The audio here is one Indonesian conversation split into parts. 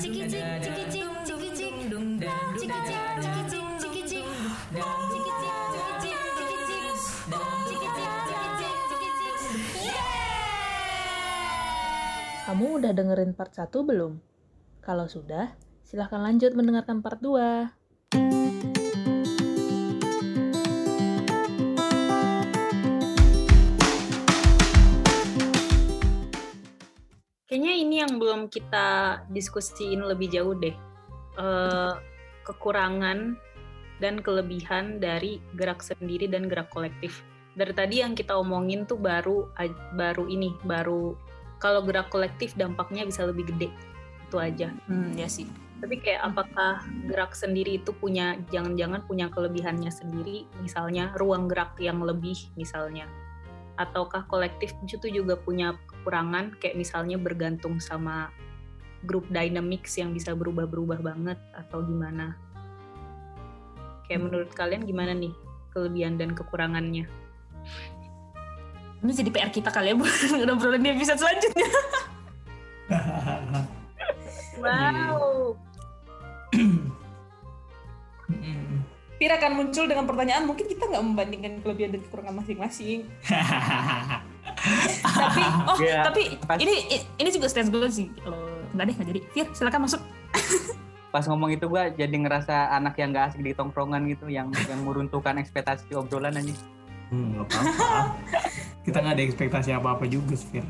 ciki cik ciki cik ciki cik ciki cik ciki cik ciki cik Kamu udah dengerin part 1 belum? Kalau sudah, silahkan lanjut mendengarkan part 2. Kayaknya ini yang belum kita diskusiin lebih jauh deh. Eh, kekurangan dan kelebihan dari gerak sendiri dan gerak kolektif. Dari tadi yang kita omongin tuh baru baru ini, baru kalau gerak kolektif dampaknya bisa lebih gede. Itu aja. Hmm, ya sih. Tapi kayak apakah gerak sendiri itu punya jangan-jangan punya kelebihannya sendiri, misalnya ruang gerak yang lebih misalnya. Ataukah kolektif itu juga punya kekurangan kayak misalnya bergantung sama grup dynamics yang bisa berubah-berubah banget atau gimana? Kayak menurut kalian gimana nih kelebihan dan kekurangannya? Ini jadi PR kita kali ya buat ngobrolin di episode selanjutnya. Wow. Pir akan muncul dengan pertanyaan mungkin kita nggak membandingkan kelebihan dan kekurangan masing-masing. tapi oh Iya, tapi pas- ini ini juga sensible sih. Kalau nggak deh nggak jadi. Fir silakan masuk. Pas ngomong itu gua jadi ngerasa anak yang gak asik di tongkrongan gitu, yang yang meruntuhkan ekspektasi obrolan aja. Hmm, nggak apa-apa. Kita nggak ada ekspektasi apa-apa juga, Fir.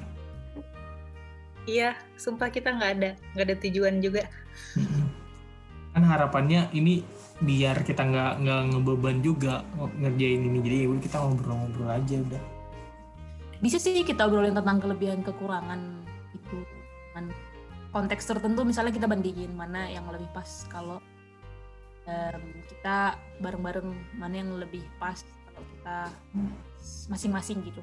Iya, sumpah kita nggak ada, nggak ada tujuan juga. Kan harapannya ini biar kita nggak nggak ngebeban juga ngerjain ini. Jadi ya kita ngobrol-ngobrol aja udah. Bisa sih kita obrolin tentang kelebihan kekurangan itu dengan konteks tertentu misalnya kita bandingin mana yang lebih pas kalau em, kita bareng-bareng mana yang lebih pas kalau kita masing-masing gitu.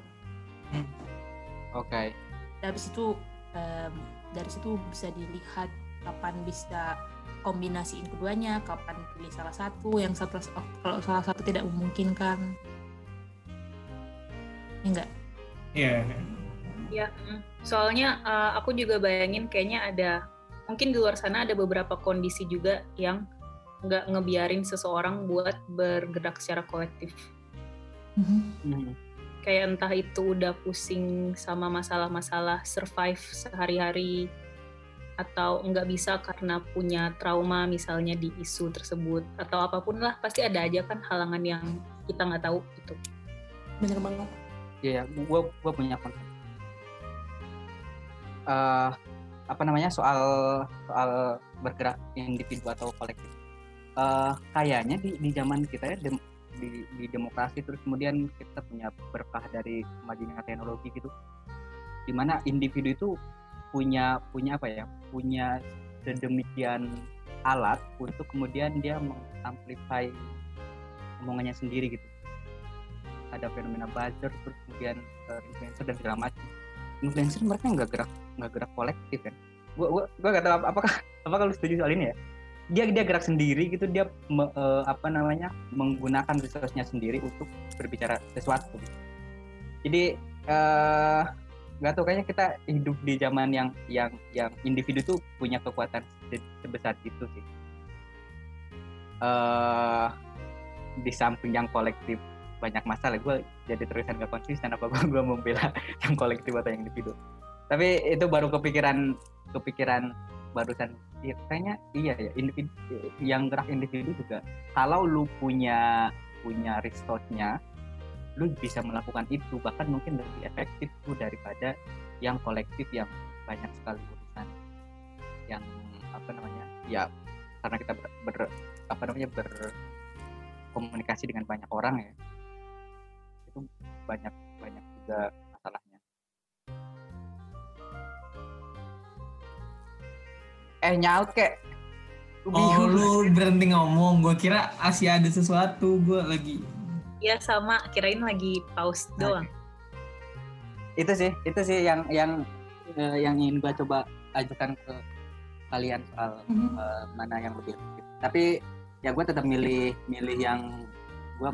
Oke. dari situ em, dari situ bisa dilihat kapan bisa kombinasiin keduanya, kapan pilih salah satu, yang satu kalau salah satu tidak memungkinkan. Ya enggak? Iya. Ya, mm. soalnya uh, aku juga bayangin kayaknya ada mungkin di luar sana ada beberapa kondisi juga yang nggak ngebiarin seseorang buat bergerak secara kolektif. Hmm. Kayak entah itu udah pusing sama masalah-masalah survive sehari-hari atau nggak bisa karena punya trauma misalnya di isu tersebut atau apa pun lah pasti ada aja kan halangan yang kita nggak tahu gitu. Bener banget. Iya, gua gua punya konsep. Eh, apa namanya soal soal bergerak individu atau kolektif. Eh, kayaknya di di zaman kita ya dem- di, di demokrasi terus kemudian kita punya berkah dari kemajunya teknologi gitu. Di mana individu itu punya punya apa ya? Punya sedemikian alat untuk kemudian dia mengamplify omongannya sendiri gitu ada fenomena buzzer terus kemudian uh, influencer dan segala macam. Influencer mereka nggak gerak nggak gerak kolektif kan gua gua gua gak tahu ap- apakah apakah lu setuju soal ini ya? Dia dia gerak sendiri gitu dia me- eh, apa namanya menggunakan resource-nya sendiri untuk berbicara sesuatu. Jadi eh nggak tahu kayaknya kita hidup di zaman yang yang yang individu tuh punya kekuatan se- sebesar itu sih. Eh di samping yang kolektif banyak masalah. Gue jadi terusan gak konsisten apa gue gue membela yang kolektif atau yang individu. Tapi itu baru kepikiran kepikiran barusan. Iya, kayaknya iya ya individu yang gerak individu juga. Kalau lu punya punya resource-nya lu bisa melakukan itu. Bahkan mungkin lebih efektif tuh daripada yang kolektif yang banyak sekali urusan yang apa namanya ya karena kita ber, ber- apa namanya berkomunikasi dengan banyak orang ya itu banyak banyak juga masalahnya eh nyaut kek Oh, lu berhenti ngomong. Gua kira Asia ada sesuatu. Gua lagi Ya sama, kirain lagi pause doang. itu sih itu sih yang yang eh, yang ingin gua coba ajukan ke kalian soal Mhm. eh, mana yang lebih efektif. Tapi ya gue tetap milih milih yang gue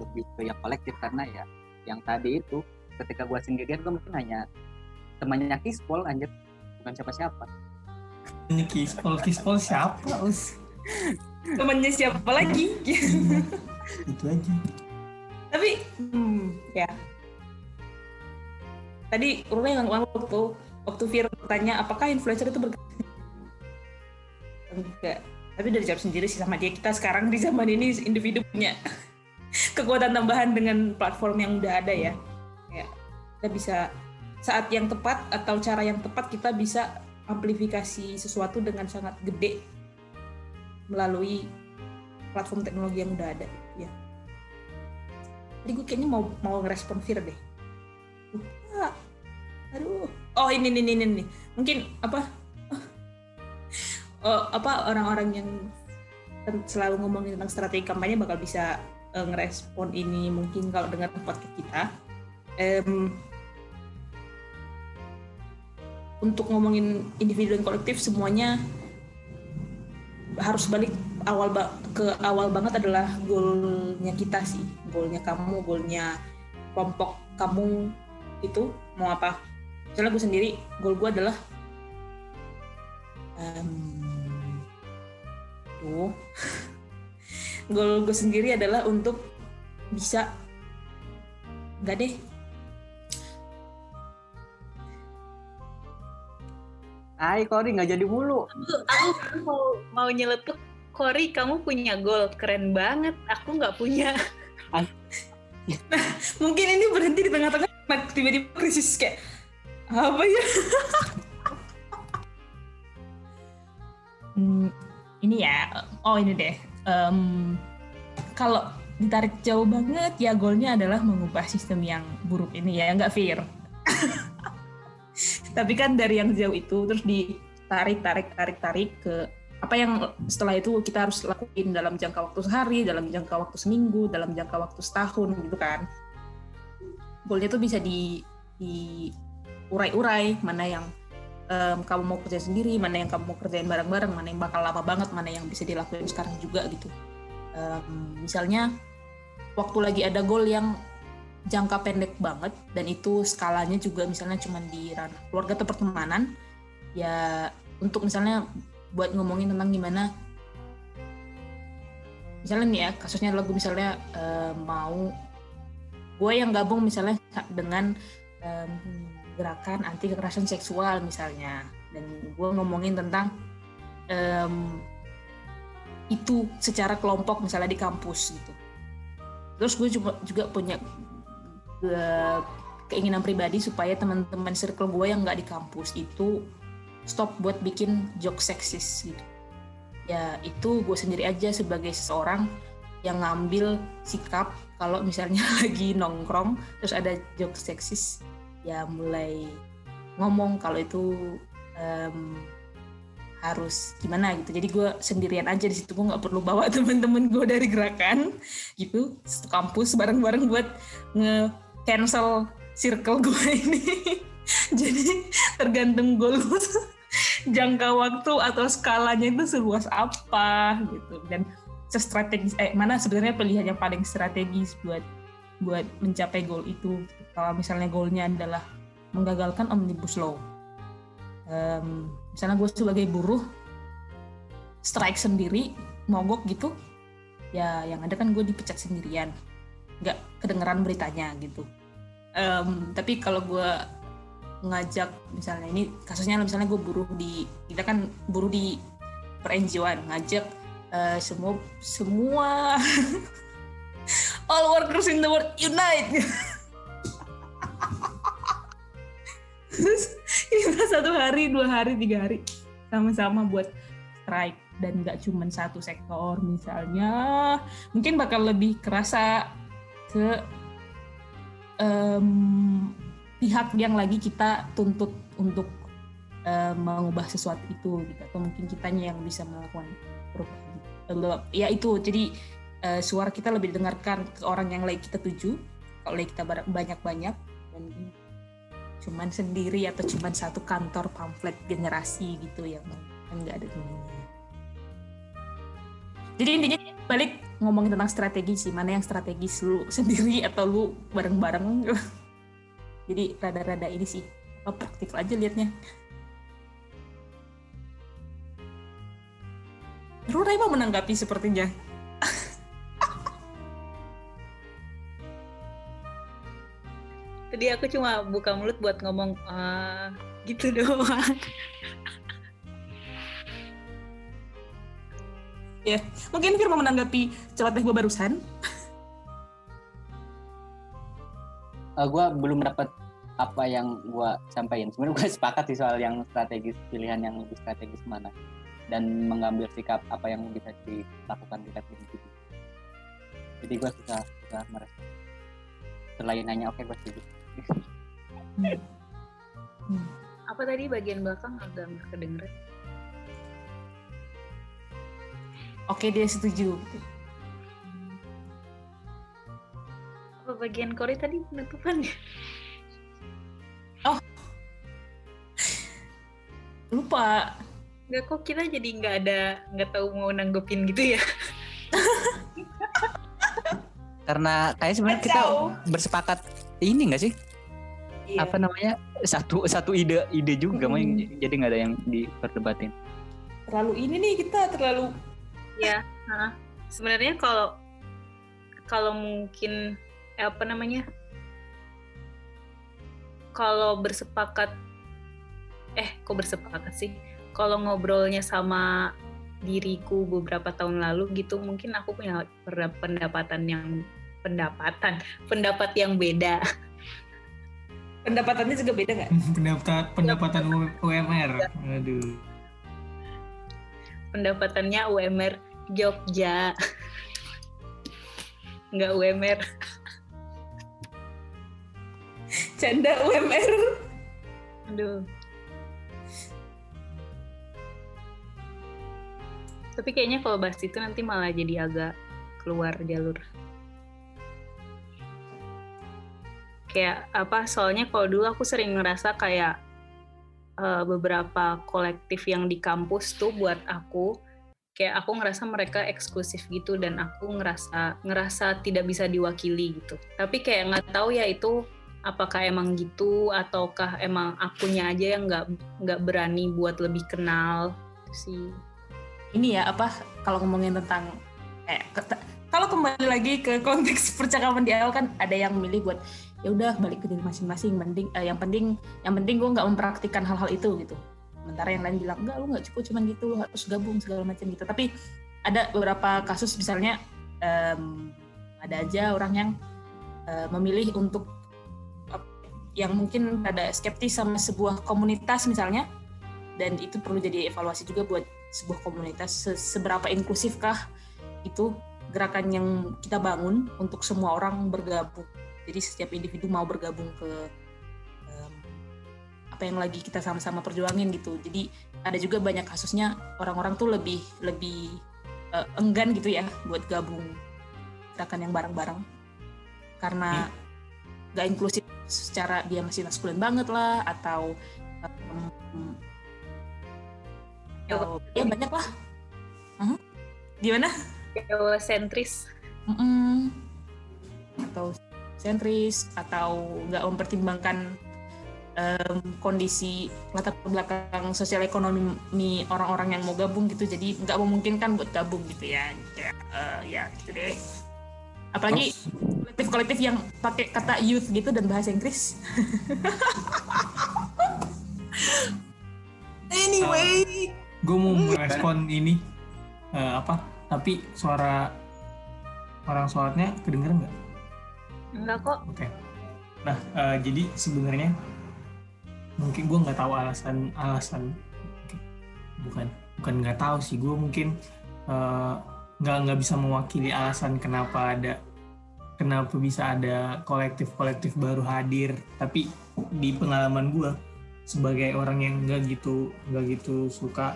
lebih ke yang kolektif karena ya yang tadi itu ketika gue sendirian gue mungkin hanya temannya kispol anjir. Bukan siapa-siapa. Ini kispol, kispol siapa? Us? temennya siapa lagi? Itu aja. tapi hmm, ya. Tadi Rula yang ngomong waktu waktu Fir bertanya apakah influencer itu bergerak enggak. Tapi dari jawab sendiri sih sama dia. Kita sekarang di zaman ini individu punya kekuatan tambahan dengan platform yang udah ada ya. Ya kita bisa saat yang tepat atau cara yang tepat kita bisa amplifikasi sesuatu dengan sangat gede melalui platform teknologi yang udah ada ya. Jadi gue kayaknya mau mau ngerespon Fir deh. Lupa aduh. Oh ini ini ini, ini. mungkin apa? Oh, apa orang-orang yang selalu ngomongin tentang strategi kampanye bakal bisa eh, ngerespon ini mungkin kalau dengar tempat ke kita. Em, untuk ngomongin individu dan kolektif semuanya harus balik awal ba- ke awal banget adalah goalnya kita sih. Goalnya kamu goalnya kelompok kamu itu mau apa. Misalnya gue sendiri goal gue adalah em, tuh goal gue sendiri adalah untuk bisa enggak deh. Hai Kori nggak jadi mulu. aku mau mau nyeletuk. Kori kamu punya goal keren banget. Aku nggak punya. Mungkin ini berhenti di tengah-tengah nah, tiba-tiba krisis kayak apa ya? Hmm, ini ya. Oh ini deh Em, kalau ditarik jauh banget ya goalnya adalah mengubah sistem yang buruk ini ya nggak fair tapi kan dari yang jauh itu terus ditarik tarik tarik tarik ke apa yang setelah itu kita harus lakuin dalam jangka waktu sehari, dalam jangka waktu seminggu, dalam jangka waktu setahun gitu kan. Goalnya tuh bisa di, di urai-urai mana yang em, kamu mau kerja sendiri, mana yang kamu mau kerjain bareng-bareng, mana yang bakal lama banget, mana yang bisa dilakuin sekarang juga gitu. Em, misalnya waktu lagi ada goal yang jangka pendek banget dan itu skalanya juga misalnya cuma di ranah keluarga atau pertemanan ya untuk misalnya buat ngomongin tentang gimana misalnya nih ya kasusnya gue misalnya eh, mau gue yang gabung misalnya dengan em, gerakan anti kekerasan seksual misalnya. Dan gue ngomongin tentang em, itu secara kelompok misalnya di kampus gitu. Terus gue juga juga punya eh, keinginan pribadi supaya teman-teman circle gue yang nggak di kampus itu stop buat bikin joke seksis gitu. Ya itu gue sendiri aja sebagai seseorang yang ngambil sikap kalau misalnya lagi nongkrong terus ada joke seksis ya mulai ngomong kalau itu em, harus gimana gitu. Jadi gue sendirian aja di situ gue nggak perlu bawa temen-temen gue dari gerakan gitu satu kampus bareng-bareng buat nge cancel circle gue ini. Jadi tergantung lu jangka waktu atau skalanya itu seluas apa gitu. Dan strategis eh mana sebenarnya pilihan yang paling strategis buat buat mencapai goal itu. Kalau misalnya goalnya adalah menggagalkan omnibus law. Em, misalnya gue sebagai buruh strike sendiri mogok gitu ya yang ada kan gue dipecat sendirian. Nggak kedengeran beritanya gitu. Em, tapi kalau gue ngajak misalnya ini kasusnya misalnya gue buruh di kita kan buruh di per NGO-an ngajak eh, semua semua all workers in the world unite. Terus kita satu hari dua hari tiga hari sama-sama buat strike. Dan nggak cuma satu sektor misalnya. Mungkin bakal lebih kerasa ke em, pihak yang lagi kita tuntut untuk em, mengubah sesuatu itu gitu. Atau mungkin kitanya yang bisa melakukan perubahan. Ya itu. Jadi eh, suara kita lebih didengarkan ke orang yang lagi kita tuju kalau lagi kita banyak-banyak dan cuman sendiri atau cuman satu kantor pamflet generasi gitu yang kan nggak ada temennya. Jadi intinya balik ngomongin tentang strategi sih, mana yang strategis lu sendiri atau lu bareng-bareng. Jadi rada-rada ini sih, apa praktikal aja liatnya. Rurai mau menanggapi sepertinya. Tadi aku cuma buka mulut buat ngomong ah gitu doang. Ya, mungkin Fir mau menanggapi celoteh gue barusan. Eh, gue belum dapat apa yang gue sampaikan. Sebenarnya gue sepakat sih soal yang strategis pilihan yang lebih strategis mana dan mengambil sikap apa yang bisa dilakukan di level individu. Jadi gue susah susah merespon. Selain hanya oke gue setuju. Apa tadi bagian belakang agak nggak kedengeran? Oke, dia setuju. Apa bagian Kori tadi penutupannya? Lupa. Nggak kok kita jadi nggak ada nggak tahu mau nanggepin gitu ya? Karena kayak sebenarnya kita bersepakat ini nggak sih? Iya. Apa namanya? Satu satu ide ide juga, makanya jadi nggak ada yang diperdebatin. Terlalu ini nih kita terlalu Ya, nah, sebenarnya kalau kalau mungkin eh, apa namanya? Kalau bersepakat eh kok bersepakat sih? Kalau ngobrolnya sama diriku beberapa tahun lalu gitu, mungkin aku punya pendapatan yang pendapatan pendapat yang beda. pendapatannya juga beda nggak? pendapat pendapatan UMR aduh Pendapatannya UMR Jogja. Nggak UMR Canda UMR. Aduh. Tapi kayaknya kalau bahas itu nanti malah jadi agak keluar jalur. Kayak apa? Soalnya kalau dulu aku sering ngerasa kayak eh, beberapa kolektif yang di kampus tuh buat aku kayak aku ngerasa mereka eksklusif gitu dan aku ngerasa ngerasa tidak bisa diwakili gitu. Tapi kayak nggak tahu ya itu apakah emang gitu ataukah emang akunya aja yang nggak nggak berani buat lebih kenal sih Ini ya apa kalau ngomongin tentang eh kalau kembali lagi ke konteks percakapan di awal kan ada yang milih buat ya udah balik ke diri masing-masing. Mending eh, yang penting yang penting gue nggak mempraktikkan hal-hal itu gitu. Sementara yang lain bilang enggak lu nggak cukup cuman gitu lu harus gabung segala macam gitu. Tapi ada beberapa kasus misalnya em, ada aja orang yang eh, memilih untuk yang mungkin ada skeptis sama sebuah komunitas misalnya. Dan itu perlu jadi evaluasi juga buat sebuah komunitas Se- seberapa inklusifkah itu gerakan yang kita bangun untuk semua orang bergabung jadi setiap individu mau bergabung ke em, apa yang lagi kita sama-sama perjuangin gitu. Jadi ada juga banyak kasusnya orang-orang tuh lebih lebih eh, enggan gitu ya buat gabung gerakan yang bareng-bareng. Karena gak inklusif secara dia masih maskulin banget lah atau em, atau ya banyak lah. Gimana? Sentris Mm-mm. atau sentris atau nggak mempertimbangkan em, kondisi latar belakang sosial ekonomi orang-orang yang mau gabung gitu. Jadi nggak memungkinkan buat gabung gitu ya. Ya, eh, ya gitu deh. Apalagi kolektif-kolektif yang pakai kata youth gitu dan bahasa Inggris. Anyway. Gue mau merespon ini. Eh, apa? Tapi suara orang sholatnya kedengeran nggak enggak kok. Oke. Nah, eh, jadi sebenarnya mungkin gue nggak tahu alasan alasan bukan bukan nggak tahu sih. Gue mungkin eh, nggak nggak bisa mewakili alasan kenapa ada kenapa bisa ada kolektif-kolektif baru hadir. Tapi di pengalaman gue sebagai orang yang nggak gitu nggak gitu suka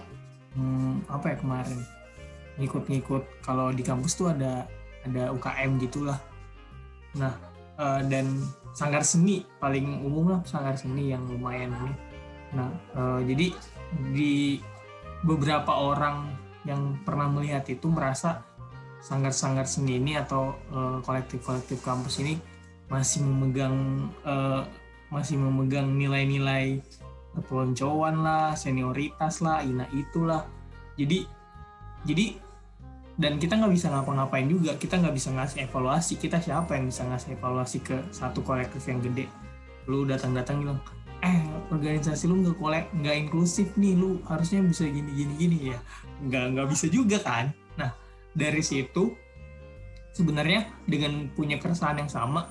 hmm, apa ya kemarin ngikut-ngikut kalau di kampus tuh ada ada UKM gitulah. Nah eh, dan sanggar seni paling umum lah sanggar seni yang lumayan ini. Nah eh, jadi di beberapa orang yang pernah melihat itu merasa sanggar-sanggar seni ini atau eh, kolektif-kolektif kampus ini masih memegang eh, masih memegang nilai-nilai peloncoan lah senioritas lah ina itulah. Jadi jadi dan kita nggak bisa ngapa-ngapain juga. Kita nggak bisa ngasih evaluasi. Kita siapa yang bisa ngasih evaluasi ke satu kolektif yang gede? Lu datang-datang bilang eh organisasi lu nggak kolek nggak inklusif nih. Lu harusnya bisa gini gini gini ya. Nggak nggak bisa juga kan? Nah dari situ sebenarnya dengan punya keresahan yang sama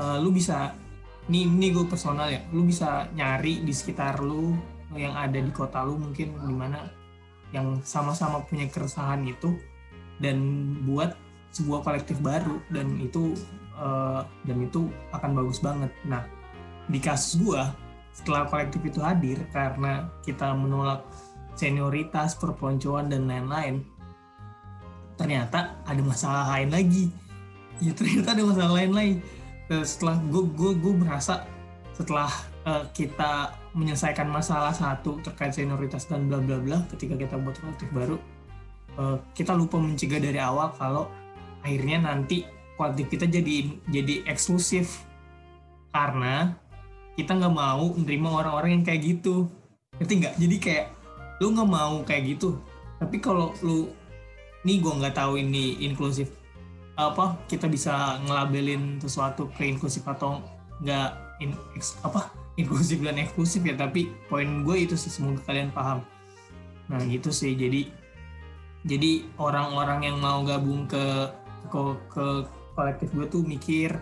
eh, lu bisa nih ini gue personal ya. Lu bisa nyari di sekitar lu yang ada di kota lu mungkin di mana yang sama-sama punya keresahan itu dan buat sebuah kolektif baru dan itu eh, dan itu akan bagus banget. Nah di kasus gua setelah kolektif itu hadir karena kita menolak senioritas, perpeloncoan dan lain-lain, ternyata ada masalah lain lagi. Ya ternyata ada masalah lain lagi. Setelah gue gue gue merasa setelah eh, kita menyelesaikan masalah satu terkait senioritas dan bla bla bla ketika kita buat kolektif baru eh, kita lupa mencegah dari awal kalau akhirnya nanti kolektif kita jadi jadi eksklusif. Karena kita nggak mau menerima orang-orang yang kayak gitu. Ngerti nggak? Jadi kayak lu nggak mau kayak gitu. Tapi kalau lu nih gue nggak tahu ini inklusif apa kita bisa ngelabelin sesuatu ke inklusif atau nggak in, apa inklusif dan eksklusif ya tapi poin gue itu sih semoga kalian paham. Nah gitu sih jadi jadi orang-orang yang mau gabung ke ke, ke kolektif gue tuh mikir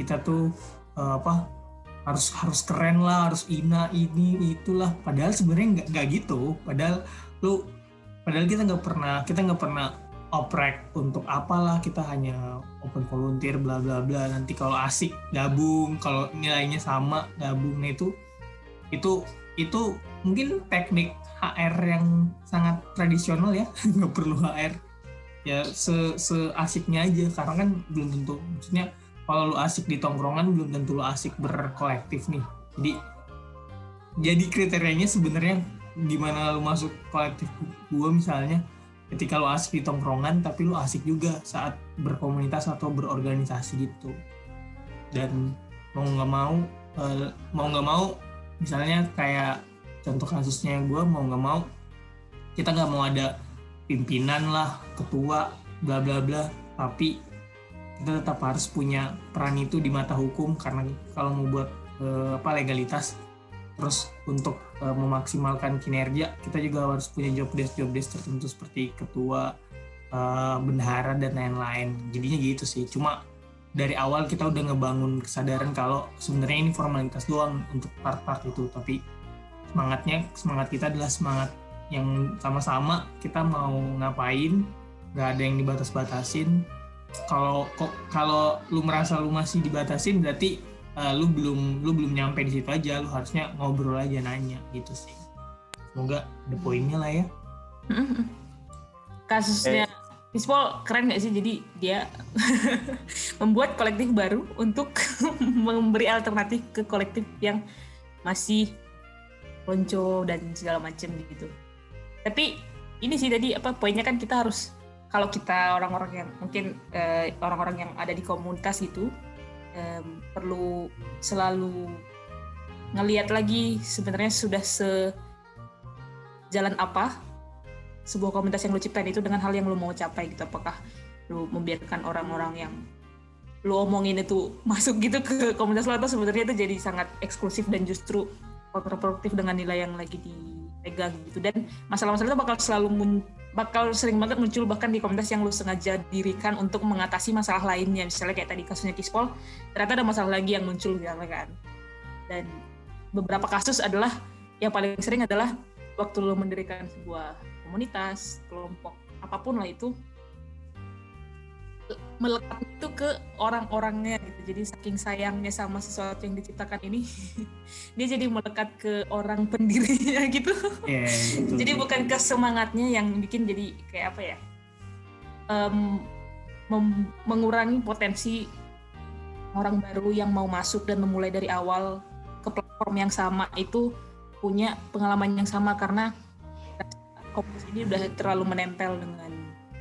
kita tuh eh, apa harus harus keren lah harus ina ini itulah. Padahal sebenarnya nggak gitu. Padahal lu padahal kita nggak pernah kita nggak pernah oprek untuk apalah kita hanya open volunteer bla bla bla. Nanti kalau asik gabung kalau nilainya sama gabung. Nah itu itu itu mungkin teknik HR yang sangat tradisional ya. Nggak perlu HR ya se seasiknya aja. Karena kan belum tentu. Maksudnya kalau lu asik di tongkrongan belum tentu lu asik berkolektif nih. Jadi jadi kriterianya sebenarnya gimana lu masuk kolektif gua misalnya ketika lu asik di tongkrongan tapi lu asik juga saat berkomunitas atau berorganisasi gitu. Dan mau nggak mau eh, mau nggak mau misalnya kayak contoh kasusnya gue mau nggak mau kita nggak mau ada pimpinan lah ketua bla bla bla tapi kita tetap harus punya peran itu di mata hukum karena kalau mau buat eh, apa legalitas terus untuk eh, memaksimalkan kinerja kita juga harus punya job desk job desk tertentu seperti ketua eh, bendahara dan lain-lain. Jadinya gitu sih. Cuma dari awal kita udah ngebangun kesadaran kalau sebenarnya ini formalitas doang untuk part-part itu. Tapi semangatnya semangat kita adalah semangat yang sama-sama kita mau ngapain nggak ada yang dibatas-batasin. Kalau kok kalau lu merasa lu masih dibatasin berarti eh, lu belum lu belum nyampe di situ aja lu harusnya ngobrol aja nanya gitu sih. Semoga ada poinnya lah ya. Kasusnya Mispol keren gak sih? Jadi dia membuat kolektif baru untuk memberi alternatif ke kolektif yang masih lonco dan segala macam gitu. Tapi ini sih tadi apa poinnya kan kita harus kalau kita orang-orang yang mungkin eh, orang-orang yang ada di komunitas itu em, perlu selalu ngelihat lagi sebenarnya sudah se jalan apa sebuah komunitas yang lu ciptain itu dengan hal yang lu mau capai gitu. Apakah lu membiarkan orang-orang yang lu omongin itu masuk gitu ke komunitas lu atau sebenarnya itu jadi sangat eksklusif dan justru kontraproduktif dengan nilai yang lagi dipegang gitu. Dan masalah-masalah itu bakal selalu bakal sering banget muncul bahkan di komunitas yang lu sengaja dirikan untuk mengatasi masalah lainnya. Misalnya kayak tadi kasusnya Kispol ternyata ada masalah lagi yang muncul misalnya kan? Dan beberapa kasus adalah yang paling sering adalah waktu lu mendirikan sebuah komunitas, kelompok, apa pun lah itu melekat itu ke orang-orangnya gitu. Jadi saking sayangnya sama sesuatu yang diciptakan ini, dia jadi melekat ke orang pendirinya gitu. ya gitu. jadi bukan ke semangatnya yang bikin jadi kayak apa ya? mem- mengurangi potensi orang baru yang mau masuk dan memulai dari awal ke platform yang sama itu punya pengalaman yang sama karena komunitas ini udah terlalu menempel dengan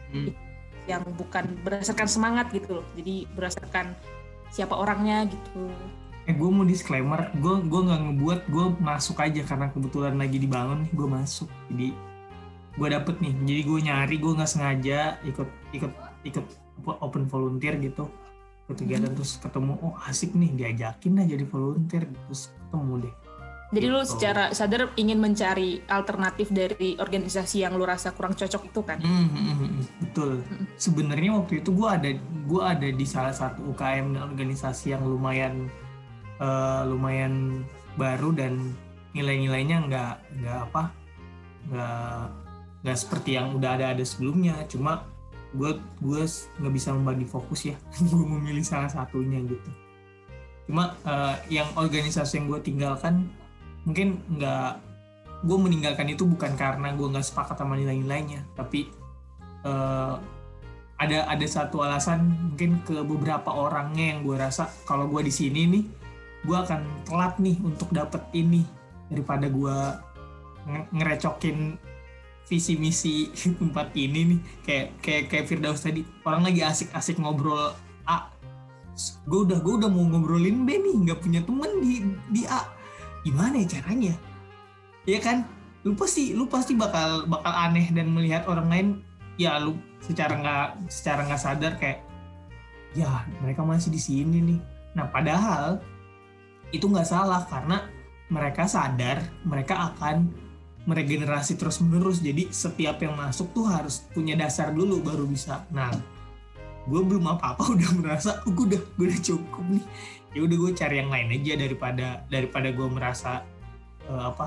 Hmm. Yang bukan berdasarkan semangat gitu loh. Jadi berdasarkan siapa orangnya gitu. Eh gue mau disclaimer, gue gue nggak ngebuat, gue masuk aja karena kebetulan lagi dibangun, gue masuk. Jadi gue dapet nih. Jadi gue nyari gue nggak sengaja ikut ikut ikut open volunteer gitu. Ikut kegiatan terus ketemu oh asik nih diajakin lah jadi volunteer terus ketemu deh Jadi lu Gitu. secara sadar ingin mencari alternatif dari organisasi yang lu rasa kurang cocok itu kan? Hmm, hmm, hmm, hmm, betul. Sebenarnya waktu itu gue ada gue ada di salah satu UKM dan organisasi yang lumayan eh, lumayan baru dan nilai-nilainya nggak nggak apa nggak nggak seperti yang udah ada ada sebelumnya. Cuma gue gue nggak bisa membagi fokus ya. gue memilih salah satunya gitu. Cuma eh, yang organisasi yang gue tinggalkan mungkin nggak gue meninggalkan itu bukan karena gue nggak sepakat sama nilai-nilainya tapi eh, ada ada satu alasan mungkin ke beberapa orangnya yang gue rasa kalau gue di sini nih gue akan telat nih untuk dapet ini daripada gue nge- ngerecokin visi misi tempat ini nih. Kayak kayak kayak Firdaus tadi orang lagi asik-asik ngobrol A gue udah gue udah mau ngobrolin B nih nggak punya temen di di A gimana ya caranya? Ya kan? Lu pasti lu pasti bakal bakal aneh dan melihat orang lain ya lu secara nggak secara nggak sadar kayak ya mereka masih di sini nih. Nah padahal itu nggak salah karena mereka sadar mereka akan meregenerasi terus menerus jadi setiap yang masuk tuh harus punya dasar dulu baru bisa nah gue belum apa-apa udah merasa "Oh, gue udah gue udah cukup nih. Ya udah gue cari yang lain aja daripada daripada gue merasa eh, apa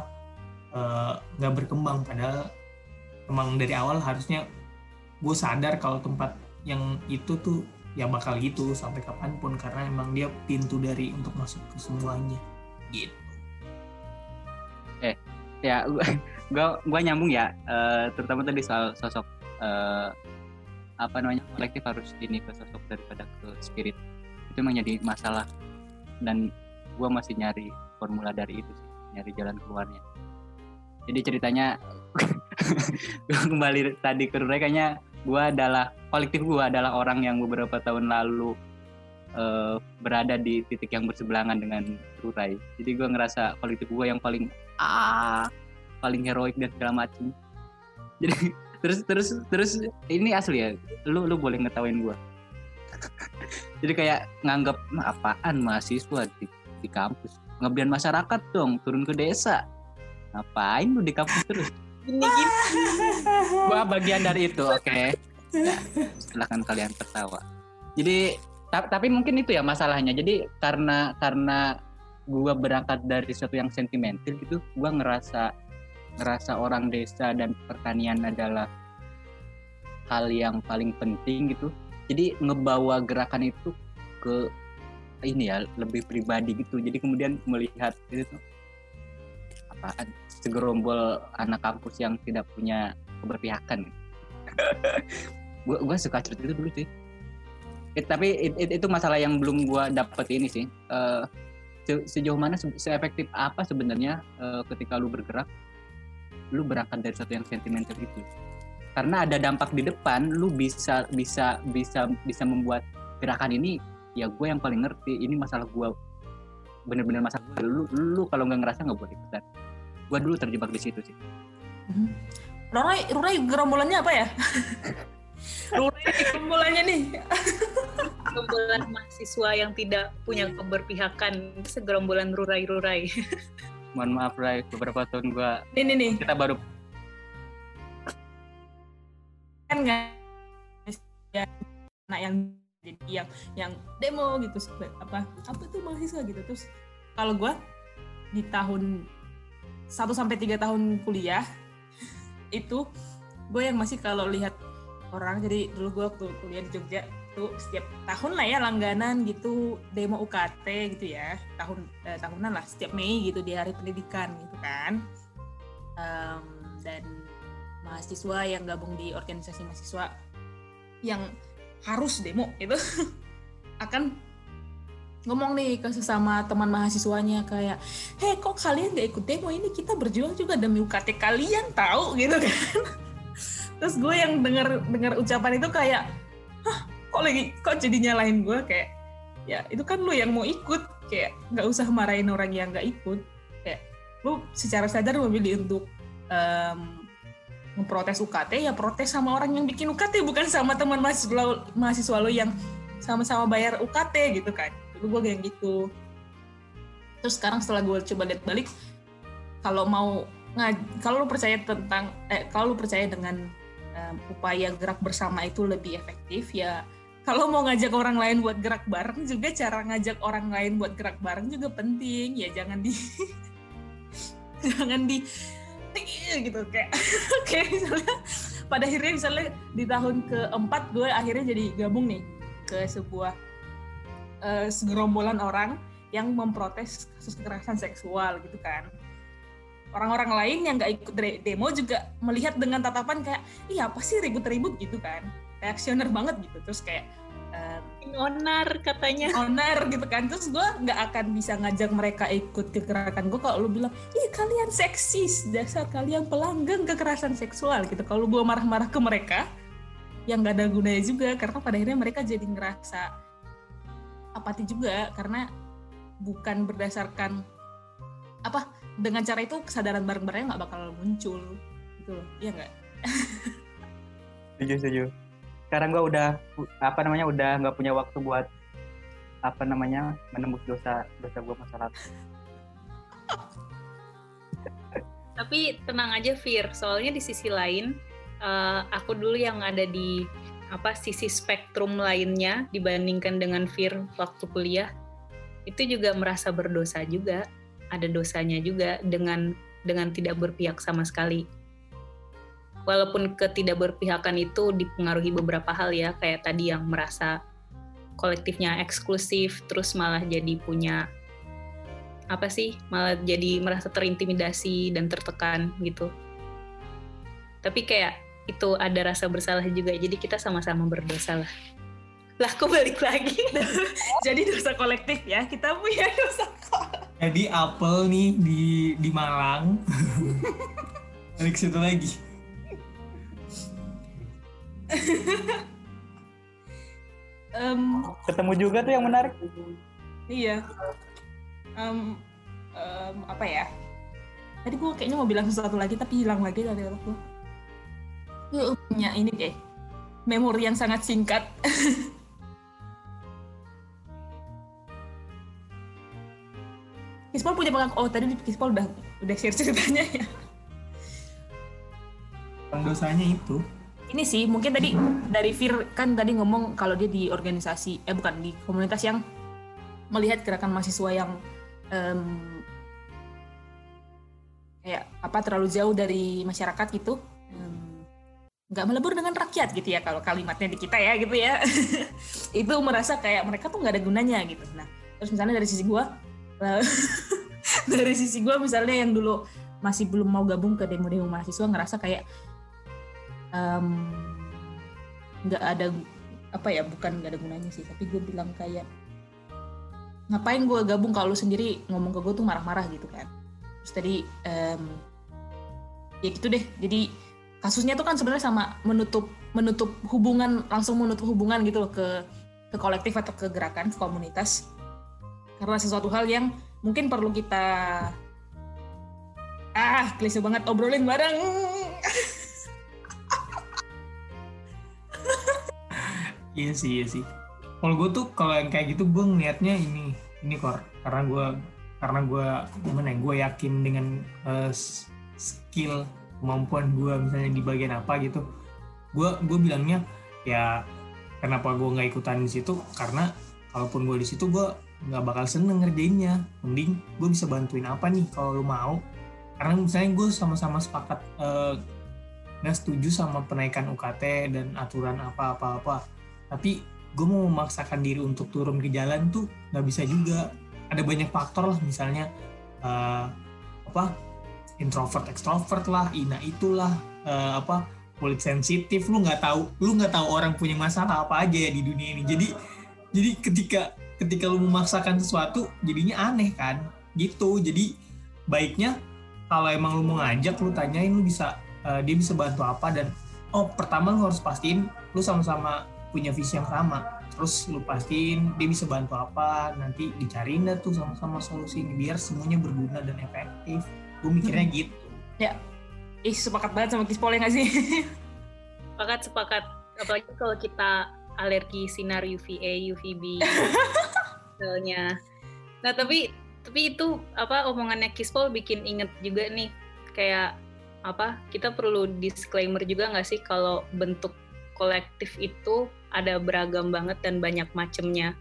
eh, nggak berkembang. Padahal emang dari awal harusnya gue sadar kalau tempat yang itu tuh ya bakal gitu sampai kapan pun karena emang dia pintu dari untuk masuk ke semuanya. Gitu. Ya gua gua nyambung ya eh, terutama tadi soal sosok eh, apa namanya kolektif harus ini ke sosok daripada ke spirit. Itu emang jadi masalah. Dan gua masih nyari formula dari itu sih nyari jalan keluarnya. Jadi ceritanya kembali tadi ke Rurai kayaknya gua adalah kolektif gua adalah orang yang beberapa tahun lalu eh, berada di titik yang berseberangan dengan Rurai jadi gua ngerasa kolektif gua yang paling ah paling heroik dan segala macem. Jadi terus terus terus ini asli ya lu lu boleh ngetawain gua. Jadi kayak nganggap "Mah, apaan mahasiswa di, di kampus? Ngebian masyarakat dong turun ke desa. Ngapain lu di kampus terus? Ini gini. gua bagian dari itu oke. Ya, silahkan kalian tertawa. Jadi ta- tapi mungkin itu ya masalahnya. Jadi karena karena gua berangkat dari sesuatu yang sentimental gitu gua ngerasa ngerasa orang desa dan pertanian adalah hal yang paling penting gitu. Jadi ngebawa gerakan itu ke ini ya lebih pribadi gitu. Jadi kemudian melihat itu apaan? Segerombol anak kampus yang tidak punya keberpihakan. Gua gua suka cerita itu dulu sih. Eh, tapi it- it- itu masalah yang belum gua dapet ini sih. Eh, se- sejauh mana se- seefektif apa sebenarnya eh, ketika lu bergerak lu berangkat dari sesuatu yang sentimental itu. Karena ada dampak di depan lu bisa bisa bisa bisa membuat gerakan ini ya gue yang paling ngerti ini masalah gue bener-bener masalah gua. lu lu kalau nggak ngerasa nggak boleh ikutan. Gue dulu terjebak di situ sih. Rurai, Rurai gerombolannya apa ya? Rurai gerombolannya nih. Segerombolan mahasiswa yang tidak punya keberpihakan segerombolan rurai-rurai mohon maaf Ray. Beberapa tahun gue Nih nih nih, kita baru kan nggak ya, anak yang jadi yang yang demo gitu apa apa tuh mahasiswa gitu. Terus kalau gue di tahun 1 sampai tiga tahun kuliah itu gue yang masih kalau lihat orang jadi dulu gue waktu kuliah di Jogja tuh setiap tahun lah ya langganan gitu demo UKT gitu ya tahun eh, tahunan lah setiap Mei gitu di hari pendidikan gitu kan Em, dan mahasiswa yang gabung di organisasi mahasiswa yang harus demo itu akan ngomong nih ke sesama teman mahasiswanya kayak, heh kok kalian gak ikut demo ini kita berjuang juga demi UKT kalian tahu gitu kan. Terus gue yang dengar dengar ucapan itu kayak, kok lagi kok jadi nyalain gue kayak, ya itu kan lu yang mau ikut. Kayak nggak usah marahin orang yang nggak ikut. Kayak lu secara sadar memilih untuk em, memprotes UKT ya protes sama orang yang bikin UKT bukan sama teman mahasiswa mahasiswa lo yang sama-sama bayar UKT gitu kan. Dulu gue kayak gitu. Terus sekarang setelah gue coba lihat balik kalau mau kalau lu percaya tentang eh kalau lu percaya dengan em, upaya gerak bersama itu lebih efektif ya kalau mau ngajak orang lain buat gerak bareng juga cara ngajak orang lain buat gerak bareng juga penting. Ya jangan di jangan di gitu kayak kayak misalnya pada akhirnya misalnya di tahun keempat gue akhirnya jadi gabung nih ke sebuah eh, segerombolan orang yang memprotes kasus kekerasan seksual gitu kan. Orang-orang lain yang nggak ikut de- demo juga melihat dengan tatapan kayak iya apa sih ribut-ribut? gitu kan reaksioner banget gitu. Terus kayak em, onar katanya. Owner gitu kan. Terus gue nggak akan bisa ngajak mereka ikut ke gerakan gue kalau lu bilang ih kalian seksis. Dasar kalian pelanggang kekerasan seksual gitu. Kalau gue marah-marah ke mereka yang nggak ada gunanya juga. Karena pada akhirnya mereka jadi ngerasa apati juga. Karena bukan berdasarkan apa dengan cara itu kesadaran bareng-bareng nggak bakal muncul. Gitu loh. Iya nggak? Setuju setuju sekarang gua udah apa namanya udah nggak punya waktu buat apa namanya menembus dosa dosa gua masa lalu. Tapi tenang aja Fir, soalnya di sisi lain eh, aku dulu yang ada di apa sisi spektrum lainnya dibandingkan dengan Fir waktu kuliah. Itu juga merasa berdosa juga, ada dosanya juga dengan dengan tidak berpihak sama sekali. Walaupun ketidakberpihakan itu dipengaruhi beberapa hal ya, kayak tadi yang merasa kolektifnya eksklusif, terus malah jadi punya apa sih malah jadi merasa terintimidasi dan tertekan gitu tapi kayak itu ada rasa bersalah juga jadi kita sama-sama berdosa lah lah aku balik lagi jadi dosa kolektif ya kita punya dosa Jadi apel nih di di Malang. Balik situ lagi. Em, ketemu juga tuh yang menarik Iya. Em, em, apa ya? Tadi gue kayaknya mau bilang sesuatu lagi tapi hilang lagi dari otak gue. Gue punya ini deh. Memori yang sangat singkat. Kispol punya pengaku. Oh tadi Kispol udah udah share ceritanya ya. Dosanya itu. Ini sih mungkin tadi dari Fir kan tadi ngomong kalau dia di organisasi eh bukan di komunitas yang melihat gerakan mahasiswa yang em, kayak apa terlalu jauh dari masyarakat gitu nggak melebur dengan rakyat gitu ya kalau kalimatnya di kita ya gitu ya. Itu merasa kayak mereka tuh nggak ada gunanya gitu. Nah terus misalnya dari sisi gua eh, dari sisi gua misalnya yang dulu masih belum mau gabung ke demo-demo mahasiswa ngerasa kayak nggak ada apa ya bukan nggak ada gunanya sih tapi gue bilang kayak ngapain gue gabung? Kalau sendiri ngomong ke gue tuh marah-marah gitu kan. Terus tadi em, ya gitu deh. Jadi kasusnya tuh kan sebenarnya sama menutup menutup hubungan langsung menutup hubungan gitu loh ke ke kolektif atau ke gerakan ke komunitas. Karena sesuatu hal yang mungkin perlu kita ah klise banget obrolin bareng Iya sih, iya sih. Kalau gue tuh kalau yang kayak gitu gue ngeliatnya ini ini kor. Karena gue karena gue gimana ya gue yakin dengan s- skill kemampuan gue misalnya di bagian apa gitu gue gue bilangnya ya kenapa gue nggak ikutan di situ? Karena kalaupun gue di situ gue nggak bakal seneng ngerjainnya. Mending gue bisa bantuin apa nih kalau lu mau? Karena misalnya gue sama-sama sepakat eh, nggak setuju sama penaikan UKT dan aturan apa-apa-apa tapi gue mau memaksakan diri untuk turun ke jalan tuh nggak bisa juga. Ada banyak faktor lah misalnya eh, apa introvert extrovert lah ina itulah eh, apa kulit sensitif. Lu nggak tahu lu nggak tahu orang punya masalah apa aja ya di dunia ini. Jadi jadi ketika ketika lu memaksakan sesuatu jadinya aneh kan? Gitu. Jadi baiknya kalau emang lu mau ngajak lu tanyain lu bisa eh, dia bisa bantu apa dan oh pertama lu harus pastiin lu sama-sama punya visi yang sama. Terus lu pastiin dia bisa bantu apa nanti dicariin dah tuh sama-sama solusi ini biar semuanya berguna dan efektif. Gue mikirnya gitu. Ih sepakat banget sama Kispol ya nggak sih? Sepakat sepakat. Apalagi kalau kita alergi sinar UVA UVB misalnya. Nah tapi tapi itu apa omongannya Kispol bikin inget juga nih. Kayak apa kita perlu disclaimer juga nggak sih kalau bentuk kolektif itu ada beragam banget dan banyak macamnya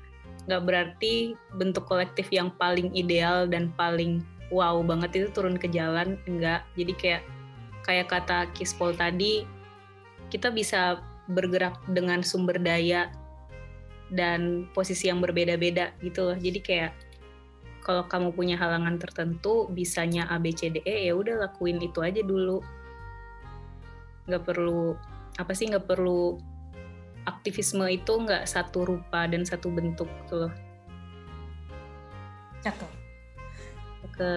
nggak berarti bentuk kolektif yang paling ideal dan paling wow banget itu turun ke jalan enggak. Jadi kayak kayak kata Kispol tadi kita bisa bergerak dengan sumber daya dan posisi yang berbeda-beda gitu loh. Jadi kayak kalau kamu punya halangan tertentu bisanya A B C D E ya udah lakuin itu aja dulu. Nggak perlu apa sih nggak perlu aktivisme itu nggak satu rupa dan satu bentuk gitu loh. Cakep. Ke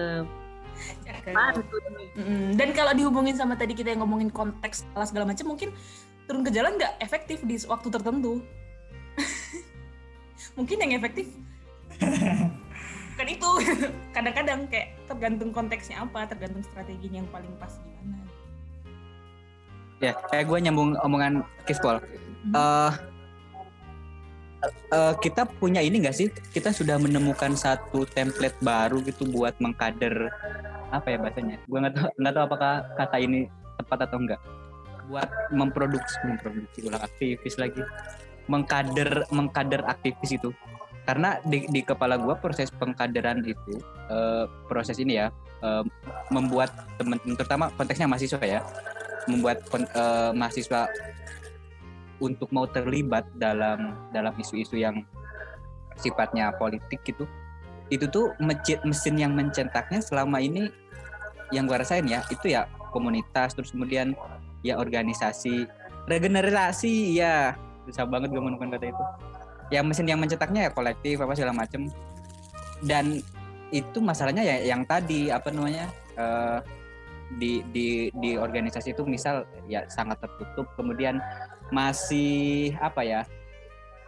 Mm, dan kalau dihubungin sama tadi kita yang ngomongin konteks ala segala macam mungkin turun ke jalan nggak efektif di waktu tertentu. Mungkin yang efektif kan itu. Kadang-kadang kayak tergantung konteksnya apa tergantung strateginya yang paling pas gimana ya kayak gue nyambung omongan Kispol Eh eh, kita punya ini nggak sih? Kita sudah menemukan satu template baru gitu buat mengkader apa ya bahasanya? Gue nggak tahu nggak tahu apakah kata ini tepat atau enggak buat memproduksi memproduksi ulang aktivis lagi. Mengkader mengkader aktivis itu. Karena di, di kepala gue proses pengkaderan itu eh, proses ini ya eh, membuat teman terutama konteksnya mahasiswa ya membuat eh, mahasiswa untuk mau terlibat dalam dalam isu-isu yang sifatnya politik gitu. Itu tuh mesin mesin yang mencetaknya selama ini yang gua rasain ya itu ya komunitas terus kemudian ya organisasi regenerasi ya susah banget gue menemukan kata itu. Ya mesin yang mencetaknya ya kolektif apa segala macem. Dan itu masalahnya ya yang tadi apa namanya eh, di di di organisasi itu misal ya sangat tertutup kemudian masih apa ya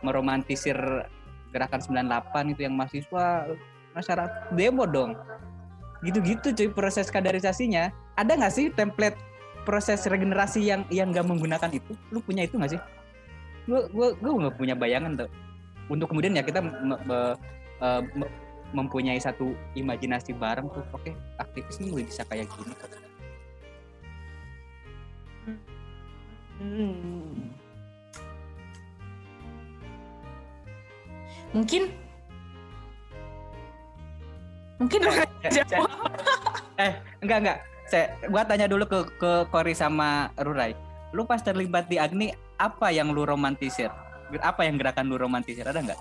meromantisir gerakan 98 itu yang mahasiswa masyarakat demo dong. Gitu-gitu cuy proses kaderisasinya. Ada nggak sih template proses regenerasi yang yang nggak menggunakan itu? Lu punya itu nggak sih? Gua gua gua nggak punya bayangan tuh. Untuk kemudian ya kita me- me- eh, me- mempunyai satu imajinasi bareng tuh. Oke aktivis ini bisa kayak gini Hmm. Mungkin mungkin Eh, saya- eh enggak enggak saya gua tanya dulu ke ke Kori sama Rurai lu pas terlibat di Agni apa yang lu romantisir apa yang gerakan lu romantisir ada nggak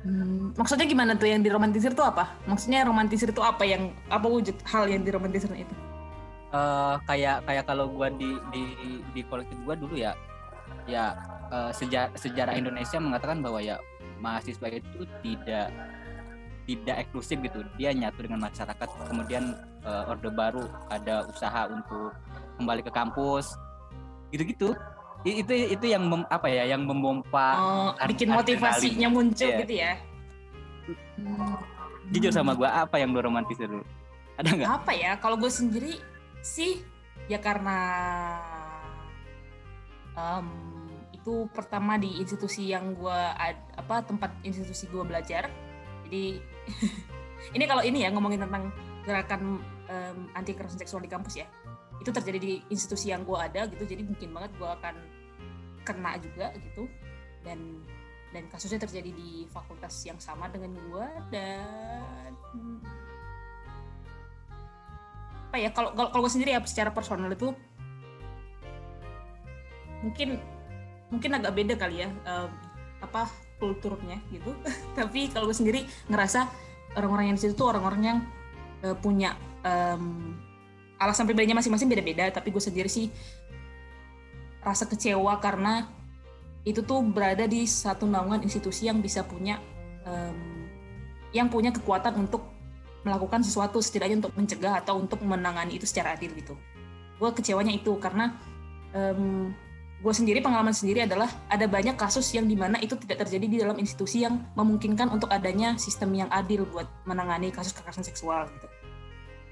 Hmm, maksudnya gimana tuh yang diromantisir tuh apa? Maksudnya romantisir itu apa yang apa wujud hal yang diromantisir itu? Eh, kayak kayak kalau gua di di di kolektif gua dulu ya ya eh, sejarah sejarah Indonesia mengatakan bahwa ya mahasiswa itu tidak tidak eksklusif gitu dia nyatu dengan masyarakat kemudian eh, orde baru ada usaha untuk kembali ke kampus gitu-gitu itu itu yang mem- apa ya yang memompa Oh, bikin adrenalin. motivasinya muncul Iya. gitu ya? Hmm. jujur sama gua apa yang lu romantisir dulu ada nggak apa ya kalau gue sendiri sih ya karena em, itu pertama di institusi yang gue apa tempat institusi gue belajar. Jadi ini kalau ini ya ngomongin tentang gerakan em, anti kekerasan seksual di kampus ya. Itu terjadi di institusi yang gue ada gitu jadi mungkin banget gue akan kena juga gitu. Dan dan kasusnya terjadi di fakultas yang sama dengan gue dan apa ya kalau kalau gue sendiri ya secara personal itu mungkin mungkin agak beda kali ya em, apa kulturnya gitu. Tapi kalau gue sendiri ngerasa orang-orang yang di situ tuh orang-orang yang eh, punya em, alasan pribadinya masing-masing beda-beda. Tapi gue sendiri sih rasa kecewa karena itu tuh berada di satu naungan institusi yang bisa punya em, yang punya kekuatan untuk melakukan sesuatu setidaknya untuk mencegah atau untuk menangani itu secara adil gitu. Gue kecewanya itu karena em, gue sendiri pengalaman sendiri adalah ada banyak kasus yang di mana itu tidak terjadi di dalam institusi yang memungkinkan untuk adanya sistem yang adil buat menangani kasus kekerasan seksual gitu.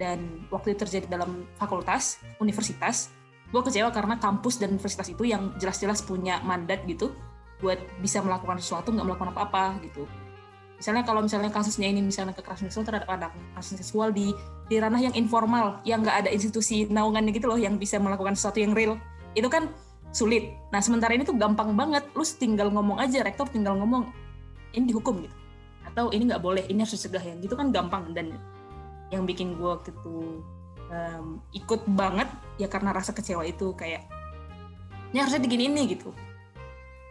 dan waktu itu terjadi dalam fakultas universitas gue kecewa karena kampus dan universitas itu yang jelas-jelas punya mandat gitu buat bisa melakukan sesuatu nggak melakukan apa-apa gitu misalnya kalau misalnya kasusnya ini misalnya kekerasan seksual terhadap anak kekerasan seksual di di ranah yang informal yang nggak ada institusi naungannya gitu loh yang bisa melakukan sesuatu yang real itu kan sulit. Nah sementara ini tuh gampang banget. Lu tinggal ngomong aja rektor tinggal ngomong ini dihukum gitu. Atau ini nggak boleh ini harus dicegah ya gitu kan gampang. Dan yang bikin gue itu um, ikut banget ya karena rasa kecewa itu kayak ini harusnya digini ini gitu.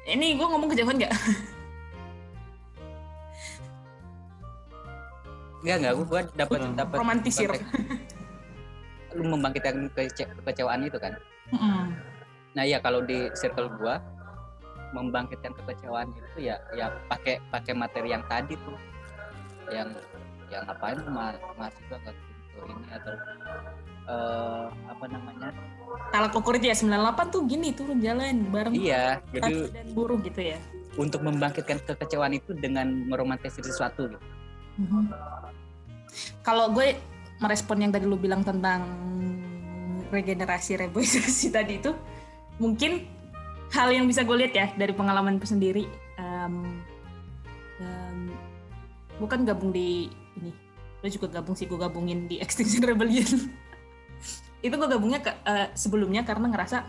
Ini gue ngomong kejauhan nggak Enggak enggak, gua dapat Hmm. dapat romantisir konteks. lu membangkitkan kece- kekecewaan itu kan. Mm-mm. Nah iya kalau di circle gua membangkitkan kekecewaan itu ya ya pakai pakai materi yang tadi tuh yang yang ngapain ma mahasiswa nggak gitu ini atau eh apa namanya talak ukur itu ya 98 tuh gini turun jalan bareng iya jadi dan buruh gitu ya untuk membangkitkan kekecewaan itu dengan meromantisir sesuatu gitu kalau gue merespon yang tadi lu bilang tentang regenerasi reboisasi tadi itu mungkin hal yang bisa gue lihat ya dari pengalaman sendiri em, em, gue kan gabung di ini gue juga gabung sih gue gabungin di Extinction Rebellion. Itu gue gabungnya ke, eh, sebelumnya karena ngerasa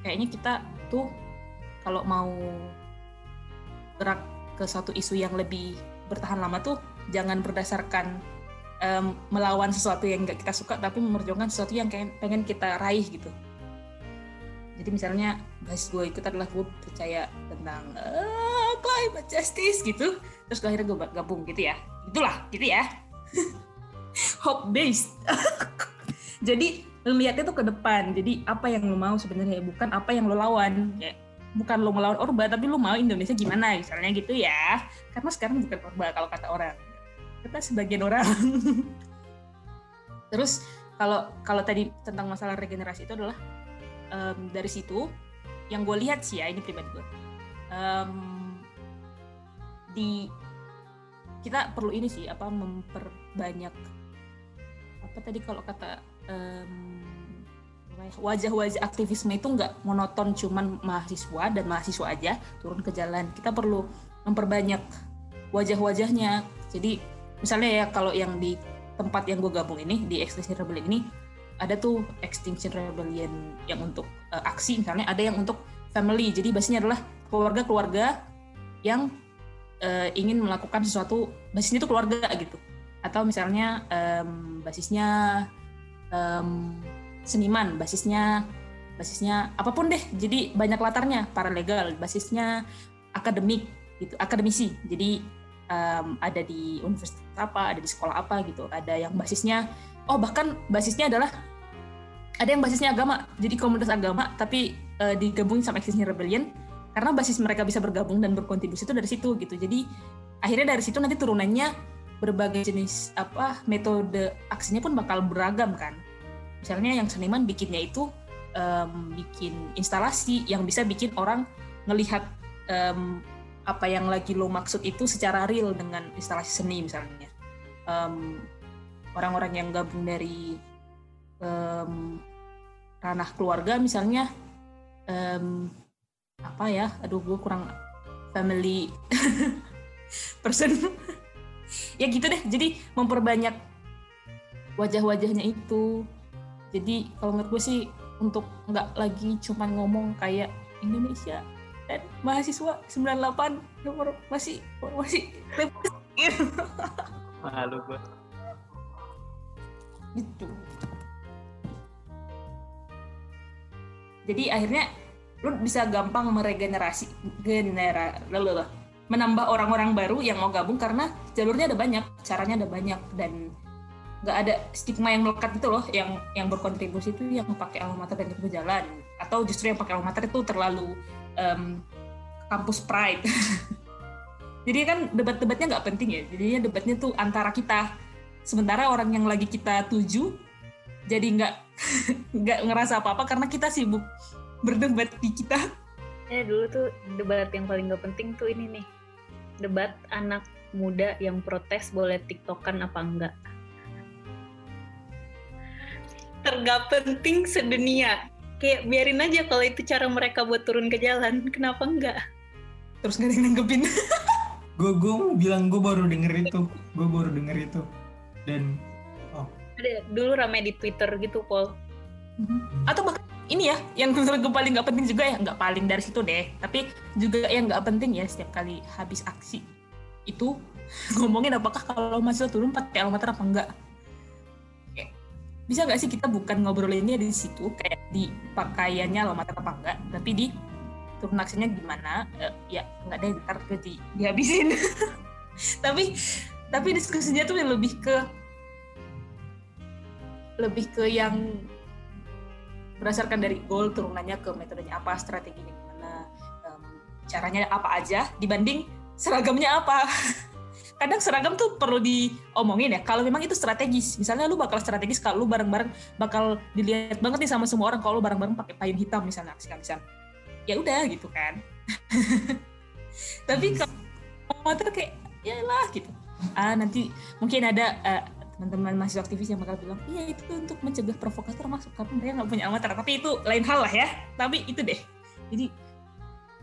kayaknya kita tuh kalau mau gerak ke satu isu yang lebih bertahan lama tuh jangan berdasarkan em, melawan sesuatu yang nggak kita suka tapi memperjuangkan sesuatu yang pengen kita raih gitu. Jadi misalnya bahas gue ikut adalah gue percaya tentang eh, climate justice gitu. Terus gue akhirnya gue gabung gitu ya. Itulah gitu ya. Hope based. Jadi ngeliatnya tuh ke depan. Jadi apa yang lo mau sebenarnya bukan apa yang lo lawan. Ya bukan lo melawan Orba tapi lo mau Indonesia gimana misalnya gitu ya. Karena sekarang bukan Orba kalau kata orang kita sebagian orang. Terus kalau kalau tadi tentang masalah regenerasi itu adalah em, dari situ yang gue lihat sih ya ini pribadi gue em, di kita perlu ini sih apa memperbanyak apa tadi kalau kata ya, wajah-wajah aktivisme itu nggak monoton cuman mahasiswa dan mahasiswa aja turun ke jalan. Kita perlu memperbanyak wajah-wajahnya. Jadi misalnya ya kalau yang di tempat yang gue gabung ini di Extinction Rebellion ini ada tuh Extinction Rebellion yang untuk eh, aksi misalnya ada yang untuk family. Jadi basisnya adalah keluarga-keluarga yang eh, ingin melakukan sesuatu basisnya itu keluarga gitu. Atau misalnya em, basisnya em, seniman basisnya basisnya apa pun deh. Jadi banyak latarnya paralegal basisnya akademik gitu akademisi. Jadi em, ada di universitas apa ada di sekolah apa gitu. Ada yang basisnya oh bahkan basisnya adalah ada yang basisnya agama. Jadi komunitas agama tapi eh, digabungin sama Extinction Rebellion karena basis mereka bisa bergabung dan berkontribusi itu dari situ gitu. Jadi akhirnya dari situ nanti turunannya berbagai jenis apa metode aksinya pun bakal beragam kan. Misalnya yang seniman bikinnya itu em, bikin instalasi yang bisa bikin orang ngelihat em, apa yang lagi lo maksud itu secara real dengan instalasi seni misalnya. Em, orang-orang yang gabung dari em, ranah keluarga misalnya em, apa ya aduh gue kurang family person. Ya gitu deh jadi memperbanyak wajah-wajahnya itu. Jadi kalau menurut gue sih untuk nggak lagi cuman ngomong kayak Indonesia dan mahasiswa 98 nomor masih masih malu gua. Gitu. Jadi akhirnya lu bisa gampang meregenerasi genera lalu menambah orang-orang baru yang mau gabung karena jalurnya ada banyak caranya ada banyak dan nggak ada stigma yang melekat itu loh yang yang berkontribusi itu yang pakai alma mater dan itu jalan atau justru yang pakai alma mater itu terlalu em, kampus pride jadi kan debat-debatnya nggak penting ya jadinya debatnya tuh antara kita sementara orang yang lagi kita tuju jadi nggak nggak ngerasa apa-apa karena kita sibuk berdebat di kita Ya dulu tuh debat yang paling gak penting tuh ini nih. Debat anak muda yang protes boleh tiktokan apa enggak. tergak penting sedunia. Kayak biarin aja kalau itu cara mereka buat turun ke jalan, kenapa enggak? Terus gak ada yang nanggepin. gue gue mau bilang gue baru denger itu gue baru denger itu dan Ada dulu rame di Twitter gitu, Paul. Atau bahkan ini ya, yang menurut gue paling nggak penting juga ya, nggak paling dari situ deh. Tapi juga yang nggak penting ya setiap kali habis aksi itu ngomongin apakah kalau mahasiswa turun pakai almater apa enggak. Bisa nggak sih kita bukan ngobrolinnya di situ kayak di pakaiannya almater apa enggak, tapi di turun aksinya gimana? Eh, ya nggak deh ntar di, dihabisin. tapi tapi diskusinya tuh lebih ke lebih ke yang berdasarkan dari goal turunannya ke metodenya apa, strateginya gimana, em, caranya apa aja dibanding seragamnya apa. Kadang seragam tuh perlu diomongin ya. Kalau memang itu strategis, misalnya lu bakal strategis kalau lu bareng-bareng bakal dilihat banget nih sama semua orang kalau lu bareng-bareng pakai payung hitam misalnya kamisan. Ya udah gitu kan. Tapi kalau motor kayak ya lah gitu. Ah nanti mungkin ada eh, teman-teman mahasiswa aktivis yang bakal bilang iya itu untuk mencegah provokator masuk karena mereka nggak punya almater tapi itu lain hal lah ya tapi itu deh jadi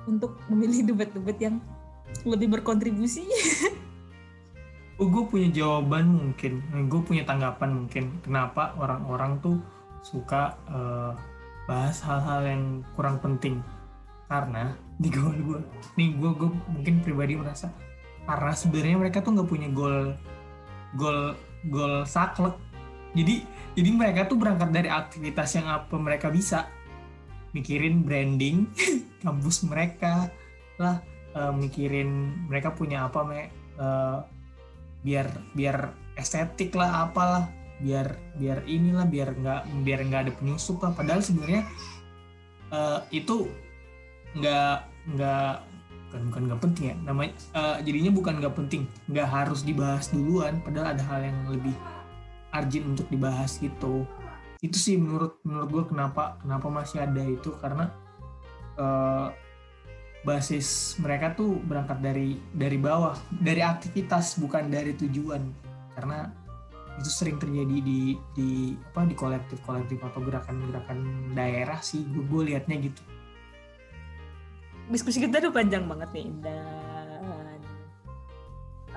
untuk memilih debat-debat yang lebih berkontribusi oh, gue punya jawaban mungkin. Gue punya tanggapan mungkin. Kenapa orang-orang tuh suka eh, bahas hal-hal yang kurang penting? Karena di goal gue nih gue gue mungkin pribadi merasa karena sebenarnya mereka tuh nggak punya goal goal goal saklek. Jadi jadi mereka tuh berangkat dari aktivitas yang apa mereka bisa. Mikirin branding kampus mereka lah eh, mikirin mereka punya apa me, eh, biar biar estetik lah apalah. Biar biar inilah biar nggak biar nggak ada penyusup lah. Padahal sebenarnya eh, itu nggak nggak bukan bukan nggak penting ya. Namanya eh, jadinya bukan nggak penting. Nggak harus dibahas duluan. Padahal ada hal yang lebih urgent untuk dibahas gitu. Itu sih menurut menurut gue kenapa kenapa masih ada itu. Karena eh, basis mereka tuh berangkat dari dari bawah dari aktivitas bukan dari tujuan. Karena itu sering terjadi di di apa di kolektif kolektif atau gerakan gerakan daerah sih. Gue, gue liatnya gitu. Diskusi kita tuh panjang banget nih dan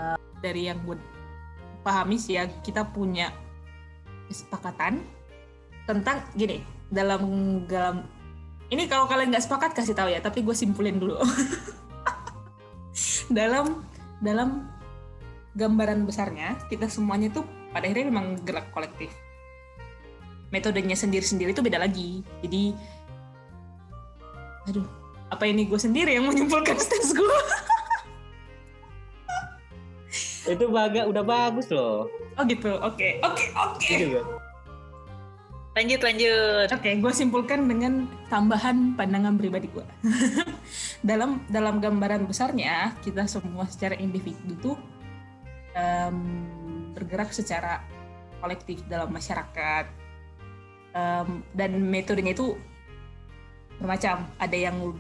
uh, dari yang gue pahami sih ya kita punya kesepakatan tentang gini dalam dalam ini kalau kalian nggak sepakat kasih tahu ya. Tapi gue simpulin dulu. Dalam dalam gambaran besarnya kita semuanya tuh pada akhirnya memang gerak kolektif. Metodenya sendiri-sendiri itu beda lagi. Jadi aduh apa ini gue sendiri yang menyimpulkan stance gue Itu baga udah bagus loh. oh gitu oke oke oke. Itu juga. Lanjut, lanjut. Oke, gue simpulkan dengan tambahan pandangan pribadi gue. dalam dalam gambaran besarnya, kita semua secara individu tuh em, bergerak secara kolektif dalam masyarakat. Em, dan metodenya itu bermacam. Ada yang lu,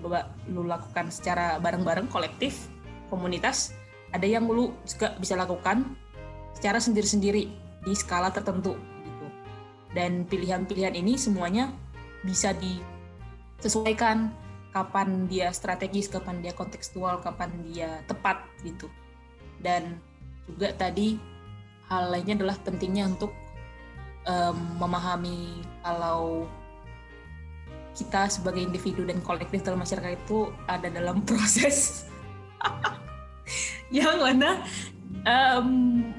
lu lakukan secara bareng-bareng, kolektif, komunitas. Ada yang lu juga bisa lakukan secara sendiri-sendiri di skala tertentu. Dan pilihan-pilihan ini semuanya bisa disesuaikan kapan dia strategis, kapan dia kontekstual, kapan dia tepat gitu. Dan juga tadi hal lainnya adalah pentingnya untuk em, memahami kalau kita sebagai individu dan kolektif dalam masyarakat itu ada dalam proses. Yang mana em,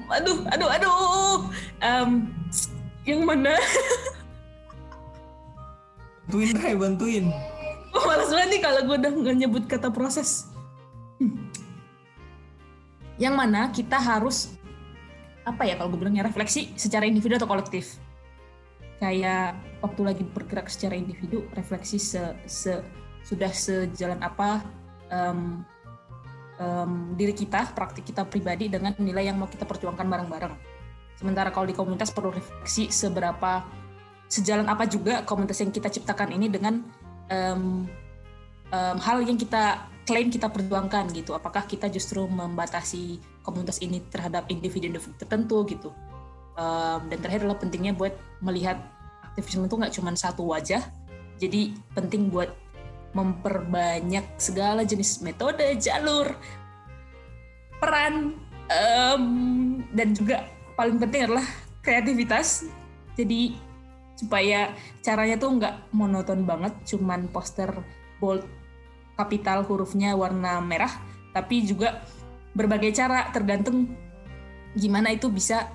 aduh aduh aduh. Em, yang mana bantuin Ray bantuin Gue malas banget nih kalau gue udah nggak nyebut kata proses. Hmm. Yang mana kita harus apa ya kalau gue bilangnya refleksi secara individu atau kolektif. Kayak waktu lagi bergerak secara individu, refleksi se, se- sudah sejalan apa em, em, diri kita, praktik kita pribadi dengan nilai yang mau kita perjuangkan bareng-bareng. Sementara kalau di komunitas perlu refleksi seberapa sejalan apa juga komunitas yang kita ciptakan ini dengan em, em, hal yang kita klaim kita perjuangkan gitu. Apakah kita justru membatasi komunitas ini terhadap individu-individu tertentu gitu. Em, dan terakhir adalah pentingnya buat melihat aktivisme itu nggak cuma satu wajah. Jadi penting buat memperbanyak segala jenis metode, jalur, peran, em, dan juga paling penting adalah kreativitas. Jadi supaya caranya tuh nggak monoton banget, cuman poster bold kapital hurufnya warna merah, tapi juga berbagai cara tergantung gimana itu bisa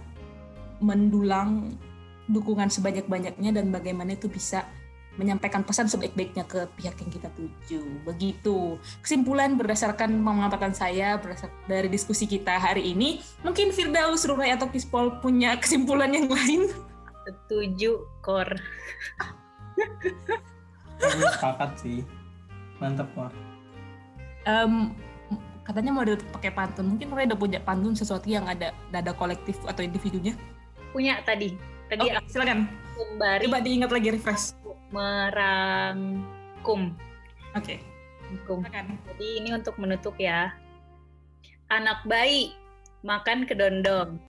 mendulang dukungan sebanyak-banyaknya dan bagaimana itu bisa menyampaikan pesan sebaik-baiknya ke pihak yang kita tuju. Begitu. Kesimpulan berdasarkan pengamatan saya berdasar dari diskusi kita hari ini, mungkin Firdaus, Rurai atau Kispol punya kesimpulan yang lain. Setuju, Kor. Sepakat sih. Mantap, Kor. Em, katanya mau ada pakai pantun. Mungkin Rurai udah punya pantun sesuatu yang ada dada kolektif atau individunya. Punya tadi. Tadi aku silakan. sembari Coba diingat lagi refresh. Merangkum. Oke, silakan. Jadi ini untuk menutup ya. Anak bayi makan kedondong.